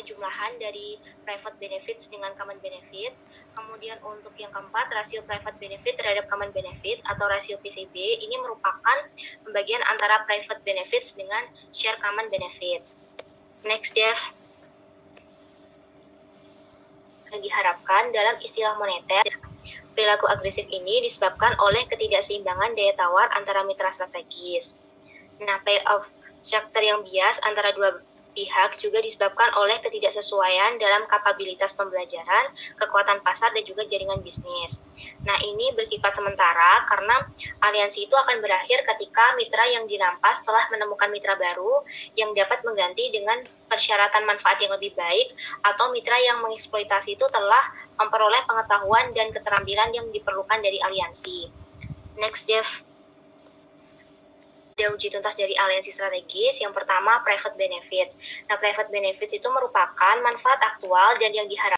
penjumlahan dari private benefits dengan common benefit. Kemudian untuk yang keempat, rasio private benefit terhadap common benefit atau rasio PCB ini merupakan pembagian antara private benefits dengan share common benefits. Next, Jeff. Yang diharapkan dalam istilah moneter, perilaku agresif ini disebabkan oleh ketidakseimbangan daya tawar antara mitra strategis. Nah, payoff structure yang bias antara dua pihak juga disebabkan oleh ketidaksesuaian dalam kapabilitas pembelajaran, kekuatan pasar, dan juga jaringan bisnis. Nah, ini bersifat sementara karena aliansi itu akan berakhir ketika mitra yang dirampas telah menemukan mitra baru yang dapat mengganti dengan persyaratan manfaat yang lebih baik atau mitra yang mengeksploitasi itu telah memperoleh pengetahuan dan keterampilan yang diperlukan dari aliansi. Next, Jeff ada uji tuntas dari aliansi strategis. Yang pertama, private benefits. Nah, private benefits itu merupakan manfaat aktual dan yang diharapkan